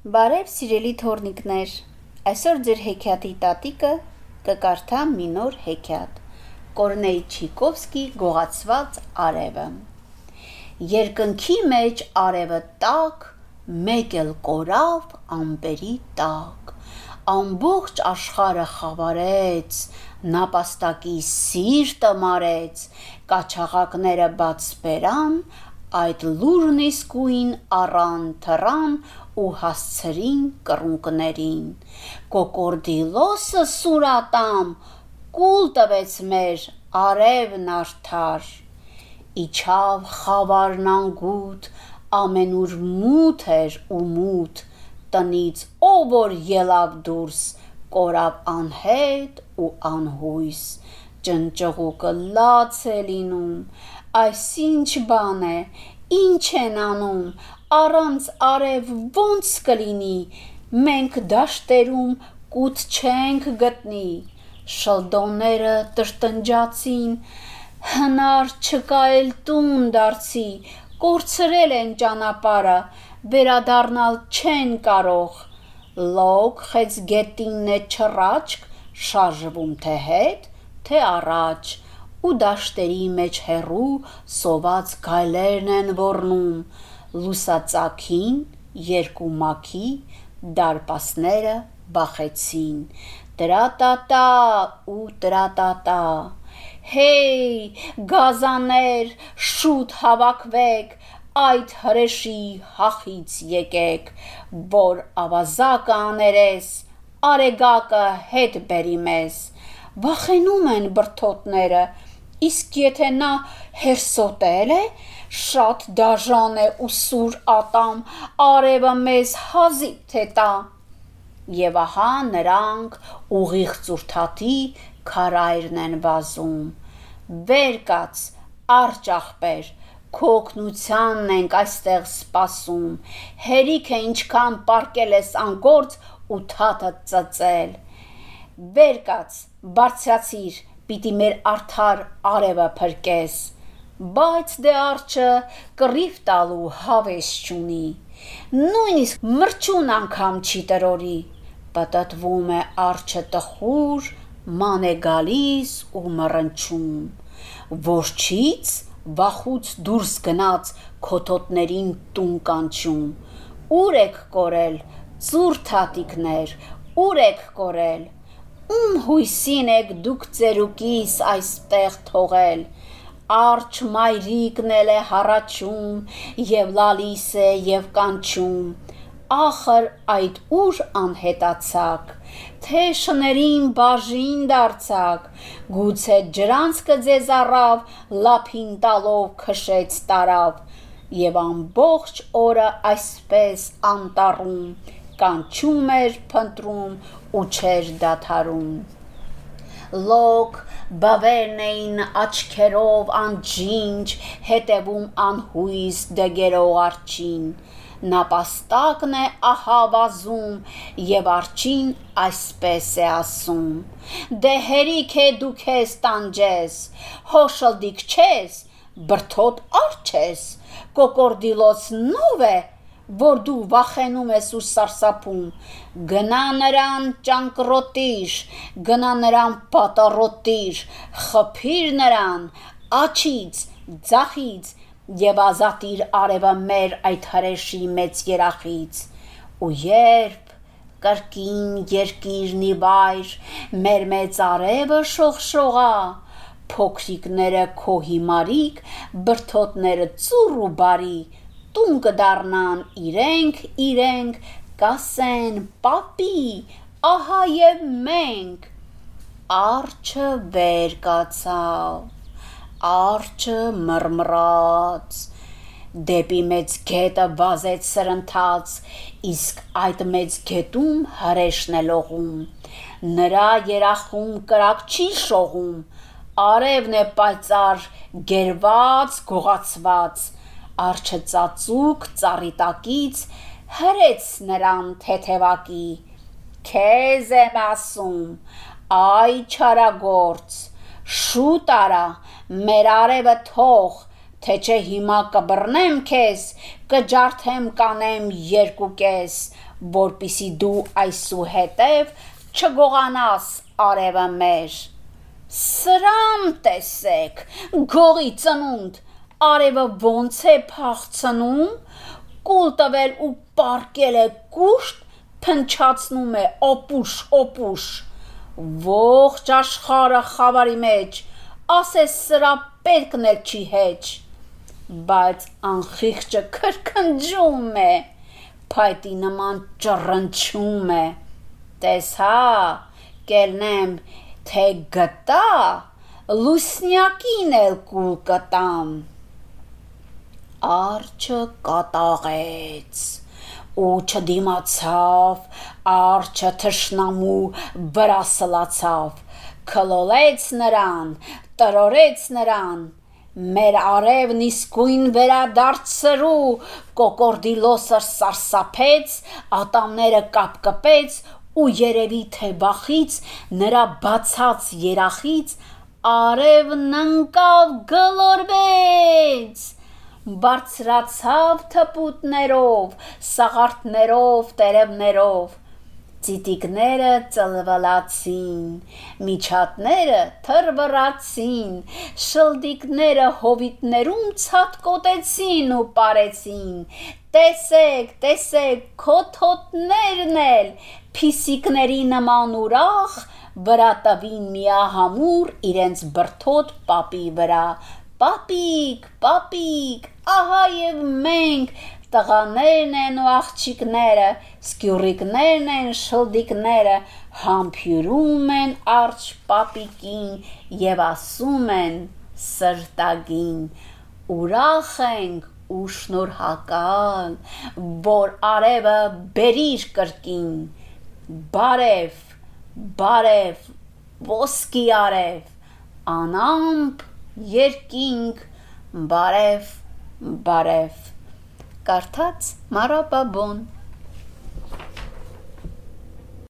Բարև սիրելի թորնիկներ, այսօր ձեր հեքիաթի տատիկը կկարդա մի նոր հեքիաթ։ Կորնեյ Չիկովսկի գողացված արևը։ Երկնքի մեջ արևը տակ, մեկ էլ կորավ ամպերի տակ։ Ամբողջ աշխարը խավարեց, նապաստակի սիրտը մարեց, կաչաղակները բաց բերան, այդ լուրն իսկույն առան թռան ու հասցրին կռունկներին։ Կոկորդիլոսը սուրատամ կուլ տվեց մեր արևն արդար։ Իջավ խավարն անգութ, ամենուր մութ էր ու մութ, տնից ով որ ելավ դուրս, կորավ անհետ ու անհույս։ Ճնճղուկը լաց է լինում, այս ինչ բան է, ինչ են անում, առանց արև ո՞նց կլինի, մենք դաշտերում կուտ չենք գտնի։ Շլդոնները տրտնջացին, հնար չկա էլ տուն դարձի, կորցրել են ճանապարհը, վերադառնալ չեն կարող։ Լոկ խեցգետինն է չռաչք, շարժվում թե հետ, թե առաջ, ու դաշտերի մեջ հեռու սոված գայլերն են ոռնում, լուսածագին երկու մաքի դարպասները բախեցին, տրատատա ու տրատատա։ Հեյ, գազաններ, շուտ հավաքվեք, այդ հրեշի հախից եկեք, որ ավազակը աներես, արեգակը հետ բերի մեզ։ Վախենում են բրդոտները, իսկ եթե նա հերսոտել է, շատ դաժան է ու սուր ատամ, արևը մեզ հազիվ թե տա։ Եվ ահա նրանք ուղիղ ծուրթաթի քարայրն են վազում։ Վեր կաց, արջ աղբեր, քո օգնությանն ենք այստեղ սպասում։ Հերիք է ինչքան պարկել ես անգործ ու թաթը ծծել։ Վեր կաց, բարձրացիր, պիտի մեր արդար արևը փրկես բայց դե արջը կռիվ տալու հավես չունի, նույնիսկ մրջուն անգամ չի տրորի, պտտվում է արջը տխուր, ման է գալիս ու մռնչում, որջից վախուց դուրս գնաց քոթոտներին տուն կանչում, ուր եք կորել, ծուր թաթիկներ, ուր եք կորել, ում հույսին եք դուք ծերուկիս այստեղ թողել, Արջ մայրիկն էլ է հառաչում, եւ լալիս է եւ կանչում, ախր այդ ուր անհետացաք, թե շներին բաժին դարձաք, գուցե ջրանցքը ձեզ առավ, լափին տալով քշեց տարավ, եւ ամբողջ օրը այսպես անտառում կանչում էր փնտրում ու չէր դադարում լոկ, բավերն էին աչքերով անջինջ, հետևում անհույս դգերող արջին։ Նապաստակն է ահա վազում եւ արջին այսպես է ասում. Դե հերիք է դու քեզ տանջես, հոշլդիկ չես, բրթոտ արջ ես, կոկորդիլոց նով է, որ դու վախենում ես ու սարսափում, գնա նրան ճանկռոտիր, գնա նրան պատառոտիր, խփիր նրան աչից, ձախից եւ ազատիր արևը մեր այդ հրեշի մեծ երախից։ Ու երբ կրկին երկիրն ի վայր, մեր մեծ արևը շողշողա, փոքրիկները քո հիմարիկ, բրթոտները ծուռ ու բարի, տուն կդառնան իրենք իրենք կասեն պապի ահա եւ մենք արջը վեր կացավ արջը մռմռաց դեպի մեծ գետը վազեց սրընթաց իսկ այդ մեծ գետում հրեշն է լողում նրա երախում կրակ չի շողում արևն է պայծառ գերված գողացված արջը ծածուկ ծառի տակից հրեց նրան թեթևակի քեզ եմ ասում այ չարագործ շուտ արա մեր արևը թող թե չէ հիմա կբռնեմ քեզ կջարդեմ կանեմ երկու կես որpիսի դու այսուհետև չգողանաս արևը մեր։ Սրամ տեսեք, գողի ծնունդ, արևը ոնց է փախցնում, կուլ տվել ու պարկել է կուշտ, փնչացնում է օպուշ, օպուշ։ Ողջ աշխարը խավարի մեջ, ասես սրա պետքն էլ չի հեչ բայց անխիղճը քրքնջում է, փայտի նման ճռնչում է։ Տես հա, կելնեմ, թե գտա, լուսնյակին էլ կուլ կտամ։ Արջը կատաղեց ու չդիմացավ, արջը թշնամու վրա սլացավ, քլոլեց նրան, տրորեց նրան, մեր արևն իսկույն վերադարձրու, կոկորդիլոսը սարսափեց, ատամները կապկպեց ու երևի թե բախից նրա բացած երախից արևն ընկավ գլորվեց բարձրացավ թպուտներով, սաղարթներով, տերևներով, Ծիտիկները ծլվալացին, միջատները թրվռացին, շլդիկները հովիտներում ցածկոտեցին ու parեցին։ Տեսեք, տեսեք, քոթոթներն էլ փիսիկների նման ուրախ վրա տվին միահամուր իրենց բրթոտ պապի վրա։ Պապիկ, պապիկ, ահա եւ մենք տղաներն են ու աղջիկները, սկյուրիկներն են, շլդիկները, համբյուրում են արջ պապիկին եւ ասում են սրտագին ուրախ ենք ու շնորհակալ, որ արևը բերիր կրկին, բարև, բարև, ոսկի արև, անամպ երկինք, բարև, բարև Կարդաց Մարա Բաբոն